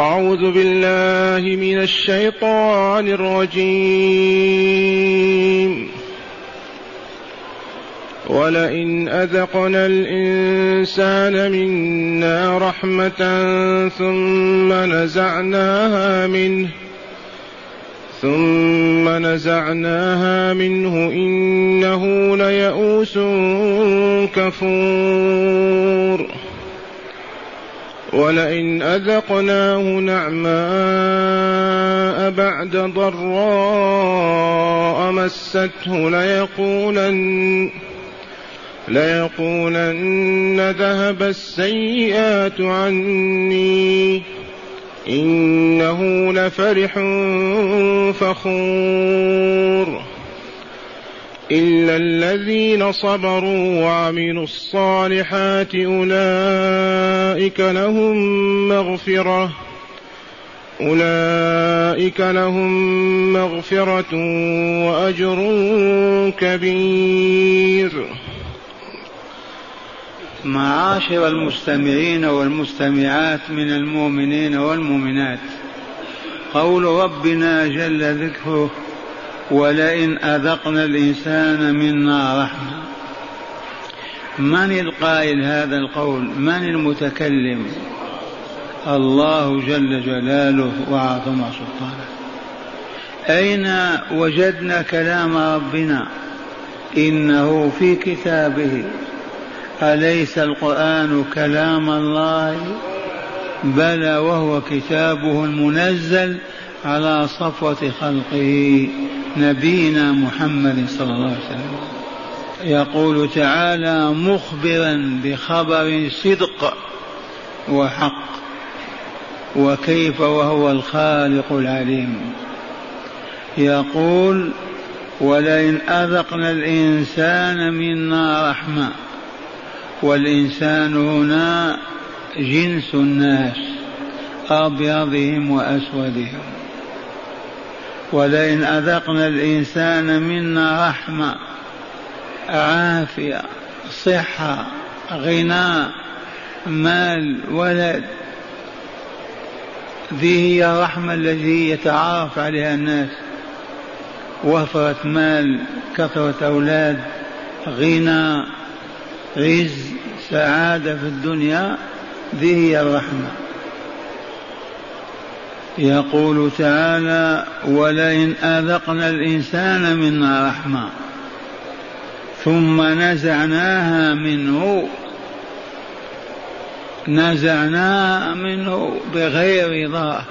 أعوذ بالله من الشيطان الرجيم. ولئن أذقنا الإنسان منا رحمة ثم نزعناها منه ثم نزعناها منه إنه ليئوس كفور. ولئن أذقناه نعماء بعد ضراء مسته ليقولن ليقولن ذهب السيئات عني. إنه لفرح فخور. إلا الذين صبروا وعملوا الصالحات أولئك لهم مغفرة أولئك لهم مغفرة وأجر كبير. معاشر المستمعين والمستمعات من المؤمنين والمؤمنات. قول ربنا جل ذكره ولئن أذقنا الإنسان منا رحمة. من القائل هذا القول؟ من المتكلم؟ الله جل جلاله وعظم سلطانه. أين وجدنا كلام ربنا؟ إنه في كتابه. أليس القرآن كلام الله؟ بلى وهو كتابه المنزل على صفوة خلقه. نبينا محمد صلى الله عليه وسلم يقول تعالى مخبرا بخبر صدق وحق وكيف وهو الخالق العليم. يقول ولئن أذقنا الإنسان منا رحمة والإنسان هنا جنس الناس أبيضهم وأسودهم. ولئن أذقنا الإنسان منا رحمة عافية صحة غنى مال ولد. ذي هي الرحمة التي يتعارف عليها الناس. وفرة مال كثرة أولاد غنى عز سعادة في الدنيا ذي هي الرحمة. يقول تعالى ولئن أذقنا الإنسان منا رحمة ثم نزعناها منه نزعناها منه بغير رضاه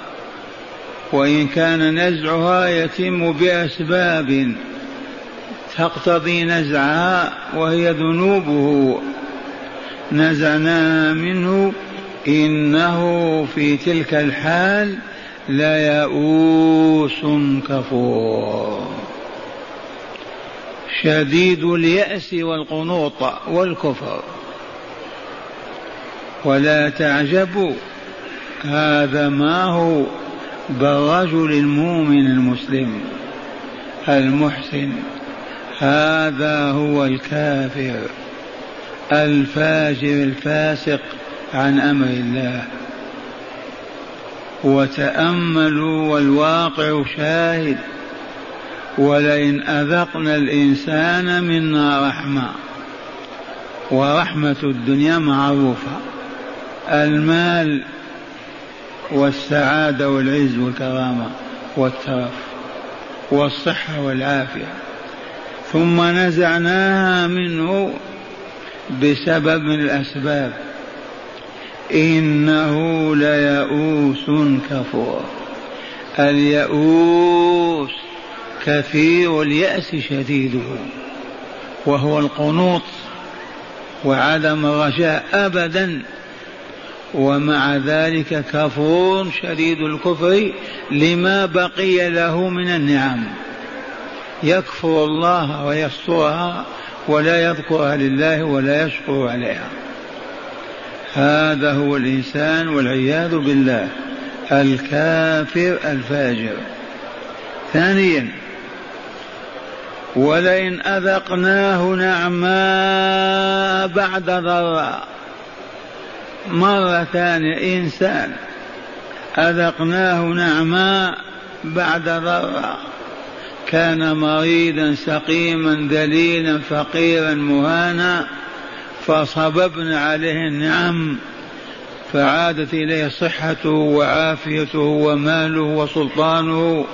وإن كان نزعها يتم بأسباب تقتضي نزعها وهي ذنوبه. نزعناها منه إنه في تلك الحال ليئوس كفور. شديد اليأس والقنوط والكفر. ولا تعجبوا هذا ما هو بالرجل المؤمن المسلم المحسن. هذا هو الكافر الفاجر الفاسق عن أمر الله. وتأملوا والواقع شاهد. ولئن أذقنا الإنسان منا رحمة. ورحمة الدنيا معروفة. المال والسعادة والعز والكرامة والترف والصحة والعافية. ثم نزعناها منه بسبب من الأسباب. إنه ليئوس كفور. اليئوس كثير اليأس شديده وهو القنوط وعدم الرجاء ابدا ومع ذلك كفور شديد الكفر لما بقي له من النعم. يكفر الله ويسترها ولا يذكرها لله ولا يشكر عليها. هذا هو الإنسان والعياذ بالله الكافر الفاجر. ثانيا ولئن أذقناه نعماء بعد ضراء. مرة ثانية إنسان أذقناه نعماء بعد ضراء. كان مريضا سقيما ذليلا فقيرا مهانا. فصببنا عليه النعم فعادت إليه صحته وعافيته وماله وسلطانه.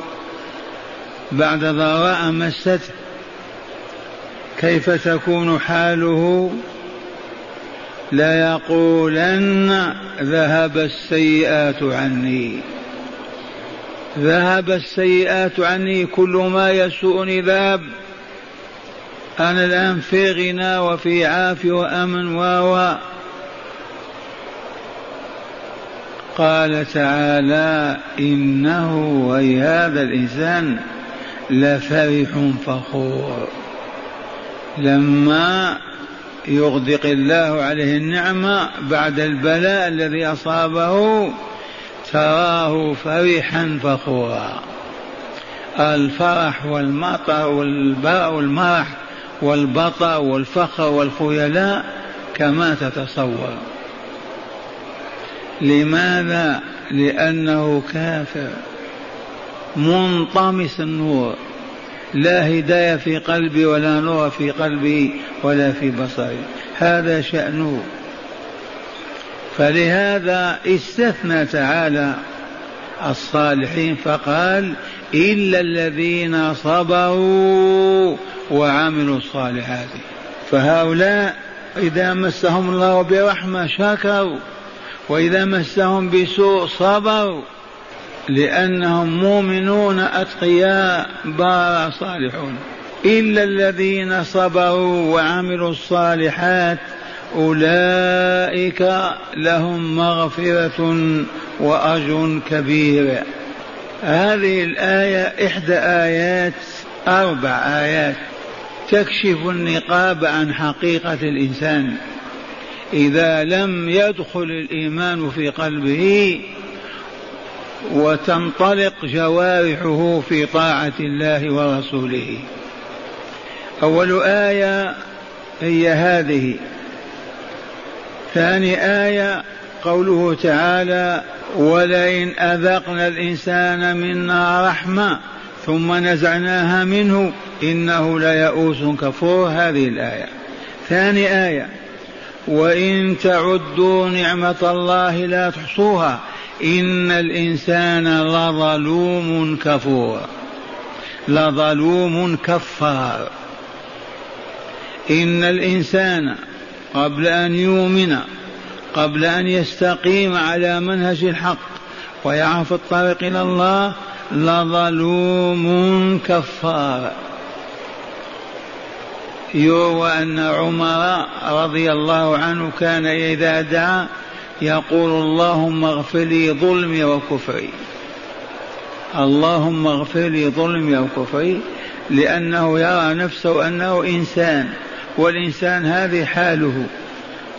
بعد ضراء مسته كيف تكون حاله؟ ليقولن ذهب السيئات عني. ذهب السيئات عني كل ما يسوءني ذهب. أنا الآن في غنى وفي عافية وأمن و قال تعالى إنه أي هذا الإنسان لفرح فخور. لما يغدق الله عليه النعمة بعد البلاء الذي أصابه تراه فرحا فخورا. الفرح والمطر والمرح والبطر والفخر والخيلاء كما تتصور. لماذا؟ لأنه كافر منطمس النور لا هداية في قلبي ولا نور في قلبي ولا في بصري. هذا شأنه. فلهذا استثنى تعالى الصالحين فقال إلا الذين صبروا وعملوا الصالحات. فهؤلاء إذا مسهم الله برحمة شكروا وإذا مسهم بسوء صبروا لأنهم مؤمنون أتقياء بار صالحون. إلا الذين صبروا وعملوا الصالحات أولئك لهم مغفرة وأجر كبير. هذه الآية إحدى آيات أربع آيات تكشف النقاب عن حقيقة الإنسان. إذا لم يدخل الإيمان في قلبه وتنطلق جوارحه في طاعة الله ورسوله. أول آية هي هذه. ثاني آية قوله تعالى ولئن أذقنا الإنسان منا رحمة ثم نزعناها منه إنه ليئوس كفور. هذه الآية. ثاني آية وإن تعدوا نعمة الله لا تحصوها إن الإنسان لظلوم كفور. لظلوم كفار. إن الإنسان قبل أن يؤمن قبل أن يستقيم على منهج الحق ويعرف الطريق إلى الله لظلوم كفار. يروى أن عمر رضي الله عنه كان إذا دعا يقول اللهم اغفر لي ظلمي وكفري. اللهم اغفر لي ظلمي وكفري لأنه يرى نفسه أنه إنسان. والإنسان هذه حاله.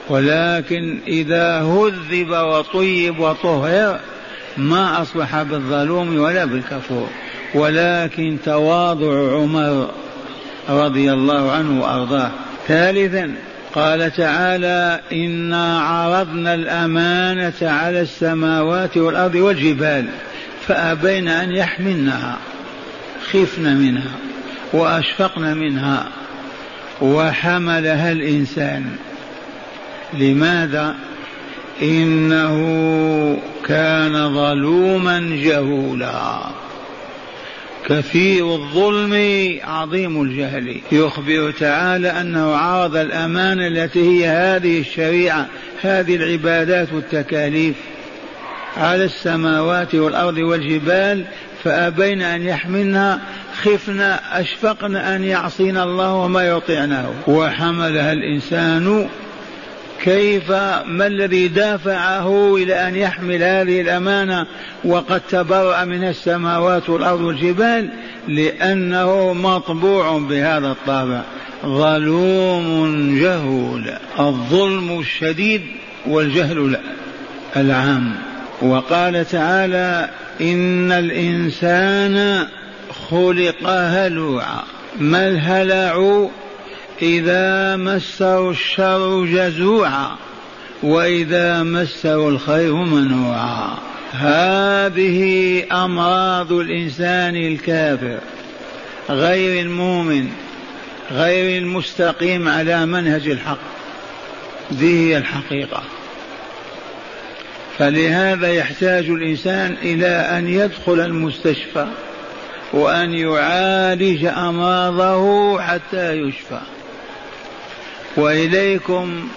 ولكن إذا هذب وطيب وطهر ما أصبح بالظلوم ولا بالكفور. ولكن تواضع عمر رضي الله عنه وأرضاه. ثالثا قال تعالى إنا عرضنا الأمانة على السماوات والأرض والجبال فأبين أن يحملنها خفن منها وأشفقن منها وحملها الإنسان. لماذا؟ إنه كان ظلوما جهولا. كثير الظلم عظيم الجهل. يخبر تعالى أنه عرض الامانه التي هي هذه الشريعة هذه العبادات والتكاليف. على السماوات والأرض والجبال فأبين أن يحملنها خفنا أشفقنا أن يعصينا الله وما يطيعناه وحملها الإنسان كيف ما الذي دافعه إلى أن يحمل هذه الأمانة؟ وقد تبرأ من السماوات والأرض والجبال لأنه مطبوع بهذا الطابع. ظلوم جهول الظلم الشديد والجهل لا العام. وقال تعالى إن الإنسان خلق هلوعا. ما الهلع إذا مسه الشر جزوعا وإذا مسه الخير منوعا. هذه أمراض الإنسان الكافر. غير المؤمن غير المستقيم على منهج الحق. ذي هي الحقيقة. فلهذا يحتاج الإنسان إلى أن يدخل المستشفى. وأن يعالج أمراضه حتى يشفى. وإليكم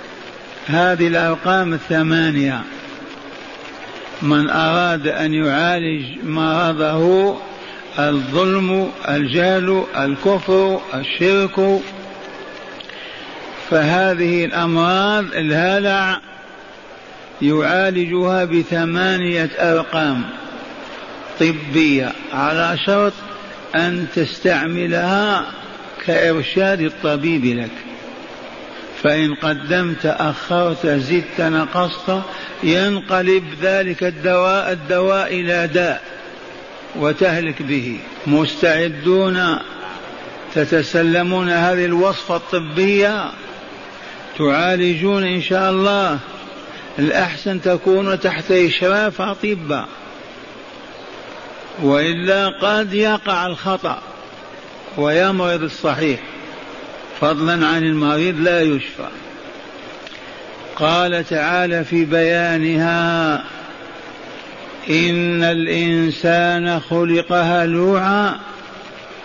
هذه الأرقام الثمانية. من أراد أن يعالج مرضه الظلم الجهل الكفر الشرك. فهذه الأمراض الهلع يعالجها بثمانية أرقام. طبية على شرط أن تستعملها كإرشاد الطبيب لك. فإن قدمت أخرت زدت نقصت ينقلب ذلك الدواء الدواء إلى داء وتهلك به. مستعدون تتسلمون هذه الوصفة الطبية؟ تعالجون إن شاء الله. الأحسن تكون تحت إشراف أطباء. وإلا قد يقع الخطأ ويمرض الصحيح فضلا عن المريض لا يشفى. قال تعالى في بيانها إن الإنسان خلق هلوعا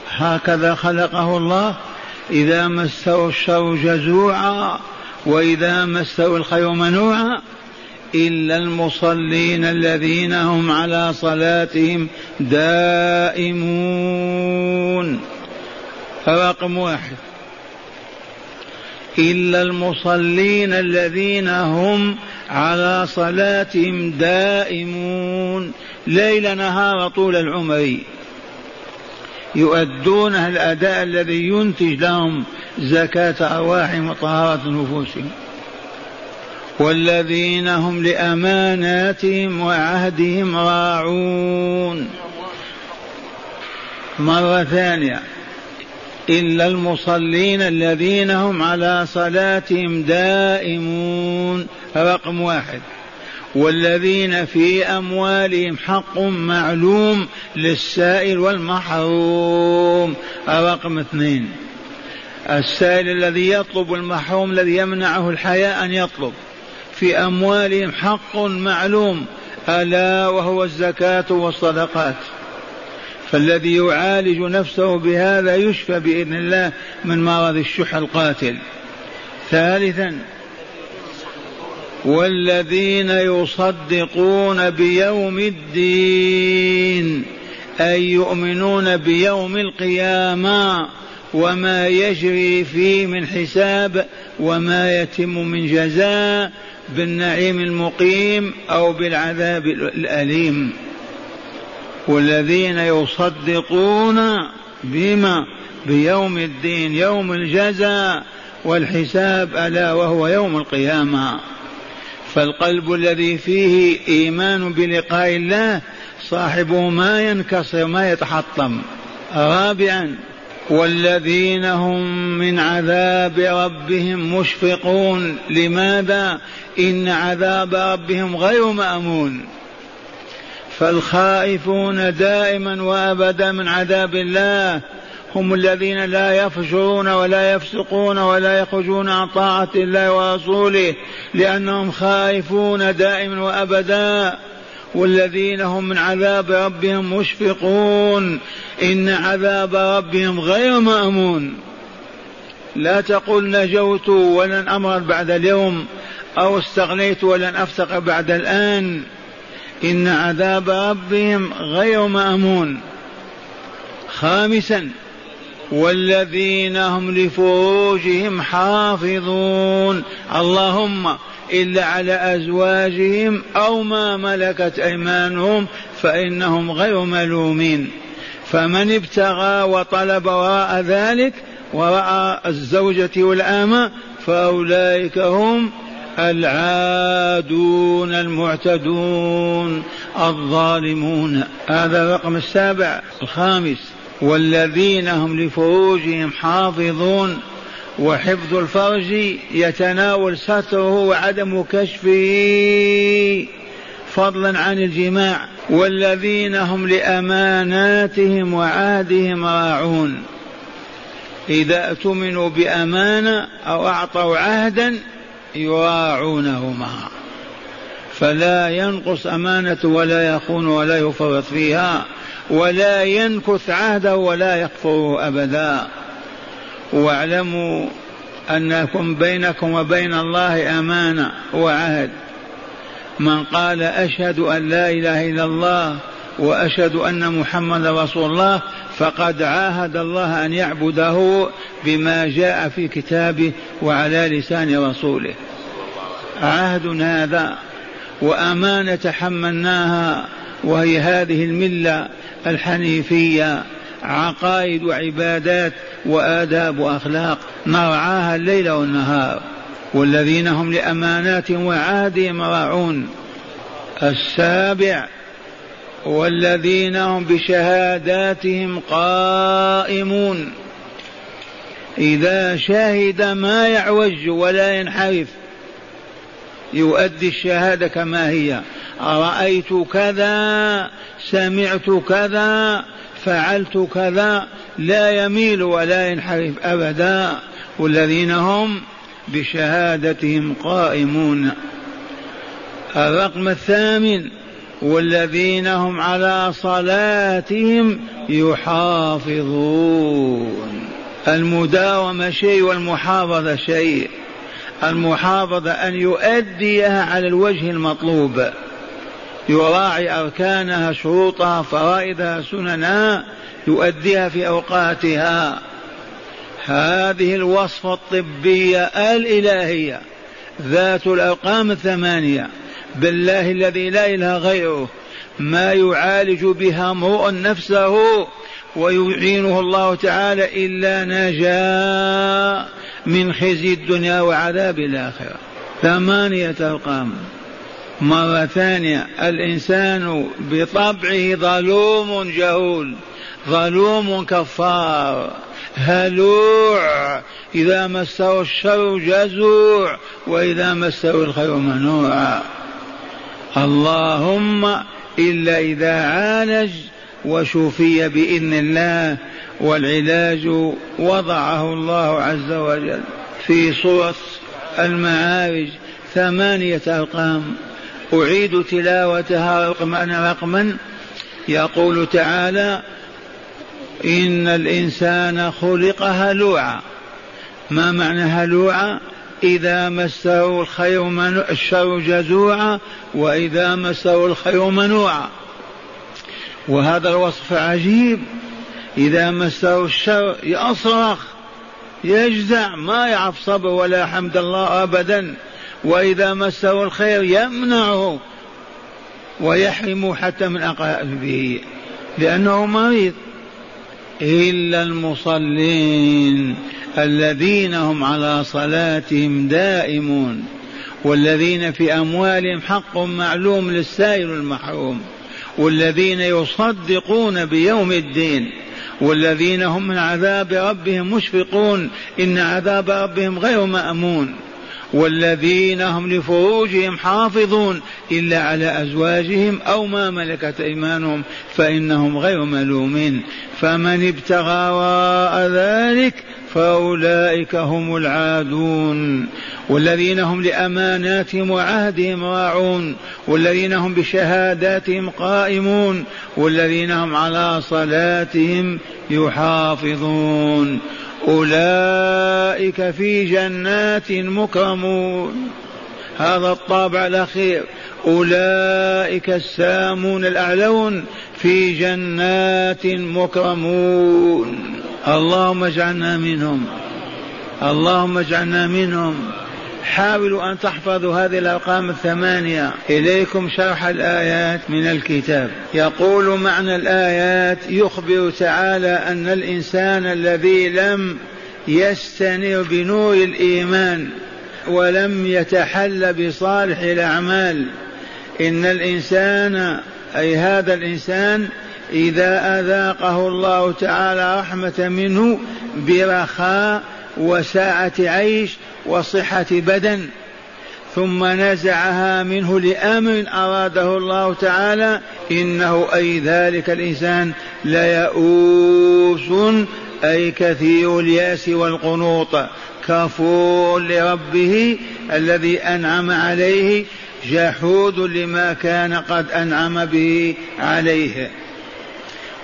هكذا خلقه الله إذا مسه الشر جزوعا وإذا مسه الخير منوعا. إلا المصلين الذين هم على صلاتهم دائمون. رقم واحد. إلا المصلين الذين هم على صلاتهم دائمون. ليل نهار طول العمر. يؤدون الأداء الذي ينتج لهم زكاة أرواحهم وطهارة نفوسهم. والذين هم لأماناتهم وعهدهم راعون. مرة ثانية. إلا المصلين الذين هم على صلاتهم دائمون. رقم واحد. والذين في أموالهم حق معلوم للسائل والمحروم. رقم اثنين. السائل الذي يطلب المحروم الذي يمنعه الحياء أن يطلب. في أموالهم حق معلوم ألا وهو الزكاة والصدقات. فالذي يعالج نفسه بهذا يشفى بإذن الله من مرض الشح القاتل. ثالثا والذين يصدقون بيوم الدين أي يؤمنون بيوم القيامة وما يجري فيه من حساب وما يتم من جزاء بالنعيم المقيم أو بالعذاب الأليم. والذين يصدقون بما بيوم الدين يوم الجزاء والحساب ألا وهو يوم القيامة. فالقلب الذي فيه إيمان بلقاء الله صاحبه ما ينكسر ما يتحطم. رابعا والذين هم من عذاب ربهم مشفقون. لماذا؟ إن عذاب ربهم غير مأمون. فالخائفون دائما وأبدا من عذاب الله. هم الذين لا يفجرون ولا يفسقون ولا يخرجون عن طاعة الله ورسوله لأنهم خائفون دائما وأبدا. والذين هم من عذاب ربهم مشفقون. إن عذاب ربهم غير مأمون. لا تقل نجوت ولن أمرض بعد اليوم أو استغنيت ولن أفتق بعد الآن. إن عذاب ربهم غير مأمون. خامسا والذين هم لفروجهم حافظون. اللهم إلا على أزواجهم أو ما ملكت أيمانهم فإنهم غير ملومين. فمن ابتغى وطلب وراء ذلك وراء الزوجة والأمة فأولئك هم العادون المعتدون الظالمون. هذا الرقم السابع الخامس. والذين هم لفروجهم حافظون. وحفظ الفرج يتناول ستره وعدم كشفه فضلا عن الجماع. والذين هم لأماناتهم وعهدهم راعون. إذا اؤتمنوا بأمانة أو أعطوا عهدا يراعونه معه فلا ينقص أمانة ولا يخون ولا يفرط فيها. ولا ينكث عهده ولا يكفره أبدا. واعلموا أنكم بينكم وبين الله أمانة وعهد. من قال أشهد أن لا إله إلا الله وأشهد أن محمد رسول الله فقد عاهد الله أن يعبده بما جاء في كتابه وعلى لسان رسوله. عهد هذا وأمانة تحملناها وهي هذه الملة الحنيفية. عقائد وعبادات وآداب وأخلاق. نرعاها الليل والنهار. والذين هم لأماناتهم وعهدهم راعون السابع. والذين هم بشهاداتهم قائمون. إذا شهد ما يعوج ولا ينحرف. يؤدي الشهادة كما هي. رأيت كذا سمعت كذا فعلت كذا لا يميل ولا ينحرف أبدا والذين هم بشهادتهم قائمون. الرقم الثامن والذين هم على صلاتهم يحافظون. المداومة شيء والمحافظة شيء. المحافظة أن يؤديها على الوجه المطلوب. يراعي أركانها شروطها فرائدها سننها يؤديها في أوقاتها. هذه الوصفة الطبية الإلهية ذات الأرقام الثمانية. بالله الذي لا إله غيره ما يعالج بها امرؤ نفسه ويعينه الله تعالى إلا نجا من خزي الدنيا وعذاب الآخرة. ثمانية أرقام. مرة ثانية الإنسان بطبعه ظلوم جهول ظلوم كفار هلوع إذا مسه الشر جزوع وإذا مسه الخير منوع. اللهم إلا إذا عالج وشفي بإذن الله والعلاج وضعه الله عز وجل. في سورة المعارج ثمانية أرقام. أعيد تلاوتها رقما رقما. يقول تعالى إن الإنسان خلق هلوعا. ما معنى هلوعا؟ إذا مسه الخير منو... الشر جزوعا وإذا مسه الخير منوعا. وهذا الوصف عجيب. إذا مسه الشر يصرخ يجزع ما يعرف صبر ولا حمد الله أبدا. وإذا مسه الخير يمنعه ويحرمه حتى من أقاربه لأنه مريض. إلا المصلين الذين هم على صلاتهم دائمون والذين في أموالهم حق معلوم للسائل المحروم والذين يصدقون بيوم الدين والذين هم من عذاب ربهم مشفقون إن عذاب ربهم غير مأمون. والذين هم لفروجهم حافظون إلا على أزواجهم أو ما ملكت أيمانهم فإنهم غير ملومين. فمن ابتغى وراء ذلك فأولئك هم العادون. والذين هم لأماناتهم وعهدهم راعون. والذين هم بشهاداتهم قائمون. والذين هم على صلاتهم يحافظون. أولئك في جنات مكرمون. هذا الطابع الأخير. أولئك السامون الأعلون في جنات مكرمون. اللهم اجعلنا منهم. اللهم اجعلنا منهم. حاولوا أن تحفظوا هذه الأرقام الثمانية. إليكم شرح الآيات من الكتاب. يقول معنى الآيات يخبر تعالى أن الإنسان الذي لم يستنر بنور الإيمان ولم يتحل بصالح الأعمال إن الإنسان أي هذا الإنسان إذا أذاقه الله تعالى رحمة منه برخاء وساعة عيش وصحة بدن ثم نزعها منه لأمر أراده الله تعالى إنه أي ذلك الإنسان ليئوس أي كثير اليأس والقنوط. كفور لربه الذي أنعم عليه جحود لما كان قد أنعم به عليه.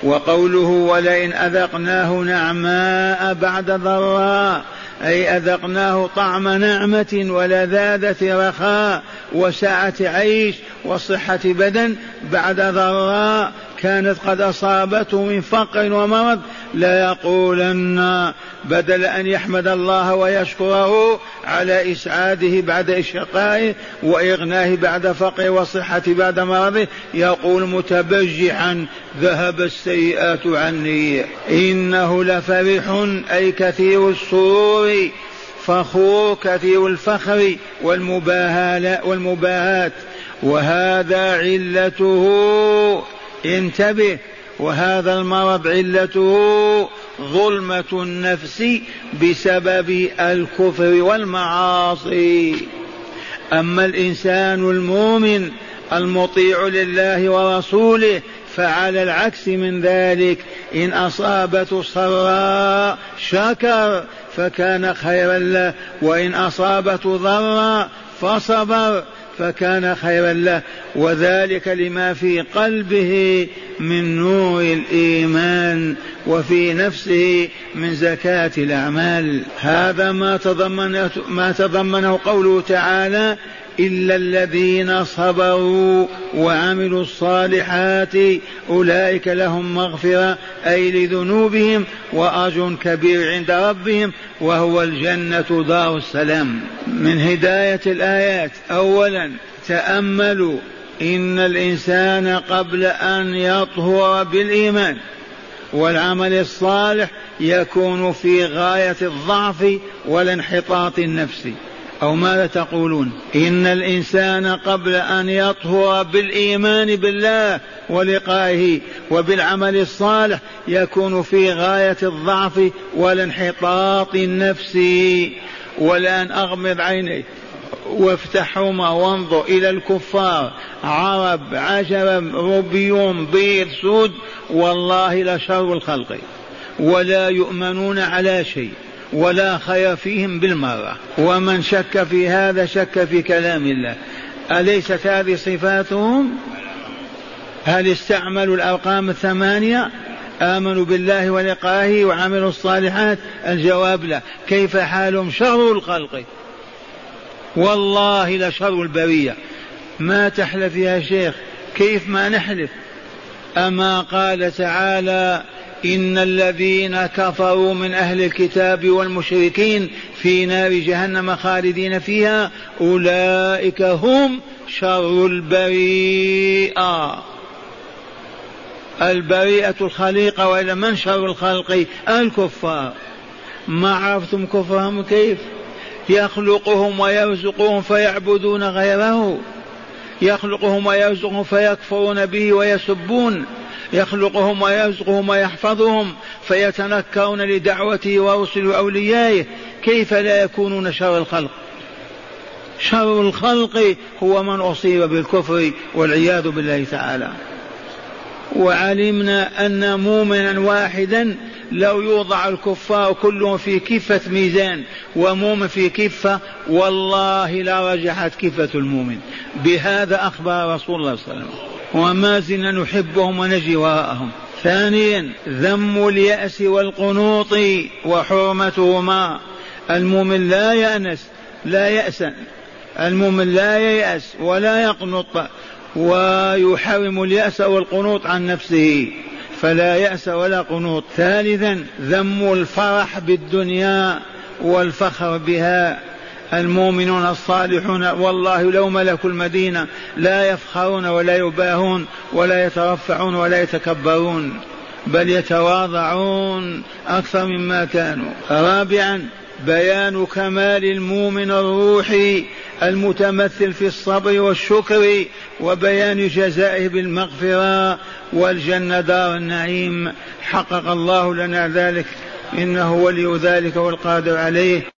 وقوله ولئن أذقناه نعماء بعد ضراء أي أذقناه طعم نعمة ولذاذة رخاء وسعة عيش وصحة بدن بعد ضراء كانت قد أصابته من فقر ومرض ليقولن بدل أن يحمد الله ويشكره على إسعاده بعد إشقائه وإغناه بعد فقره وصحة بعد مرضه يقول متبجحا ذهب السيئات عني إنه لفرح أي كثير السرور فخور كثير الفخر والمباهات وهذا علته انتبه وهذا المرض علته ظلمة النفس بسبب الكفر والمعاصي. أما الإنسان المؤمن المطيع لله ورسوله فعلى العكس من ذلك إن أصابته سراء شكر فكان خيرا له وإن أصابته ضرا فصبر فكان خيرا له. وذلك لما في قلبه من نور الإيمان وفي نفسه من زكاة الأعمال. هذا ما تضمنه ما تضمنه قوله تعالى إلا الذين صبروا وعملوا الصالحات أولئك لهم مغفرة أي لذنوبهم وأجر كبير عند ربهم وهو الجنة دار السلام. من هداية الآيات أولا تأملوا إن الإنسان قبل أن يطهر بالإيمان والعمل الصالح يكون في غاية الضعف والانحطاط النفسي. أو ماذا تقولون؟ إن الإنسان قبل أن يطهر بالإيمان بالله ولقائه وبالعمل الصالح يكون في غاية الضعف والانحطاط النفسي. والآن أغمض عينيك وافتحهما وانظر إلى الكفار عرب عجب ربيون بيض سود والله لشر الخلق. ولا يؤمنون على شيء. ولا خير فيهم بالمرة. ومن شك في هذا شك في كلام الله. أليست هذه صفاتهم؟ هل استعملوا الأرقام الثمانية؟ آمنوا بالله ولقائه وعملوا الصالحات؟ الجواب لا. كيف حالهم شر الخلق؟ والله لشر البرية. ما تحلف يا شيخ؟ كيف ما نحلف؟ أما قال تعالى إن الذين كفروا من أهل الكتاب والمشركين في نار جهنم خالدين فيها أولئك هم شر البريئة. البريئة الخليقة وإلى من شر الخلق؟ الكفار. ما عرفتم كفرهم كيف؟ يخلقهم ويرزقهم فيعبدون غيره. يخلقهم ويرزقهم فيكفرون به ويسبون. يخلقهم ويرزقهم ويحفظهم فيتنكرون لدعوته ورسل أوليائه كيف لا يكونون شر الخلق؟ شر الخلق هو من أصيب بالكفر والعياذ بالله تعالى. وعلمنا أن مؤمنا واحدا لو يوضع الكفار كلهم في كفة ميزان ومؤمن في كفة والله لرجحت كفة المؤمن. بهذا أخبر رسول الله صلى الله عليه وسلم. وما زلنا نحبهم ونجي وراءهم. ثانيا ذم اليأس والقنوط وحرمتهما. المؤمن لا يأنس لا يأس المؤمن لا ييأس ولا يقنط ويحرم اليأس والقنوط عن نفسه فلا يأس ولا قنوط. ثالثا ذم الفرح بالدنيا والفخر بها. المؤمنون الصالحون والله لو ملكوا المدينة لا يفخرون ولا يباهون ولا يترفعون ولا يتكبرون بل يتواضعون أكثر مما كانوا. رابعا بيان كمال المؤمن الروحي المتمثل في الصبر والشكر وبيان جزائه بالمغفرة والجنة دار النعيم. حقق الله لنا ذلك إنه ولي ذلك والقادر عليه.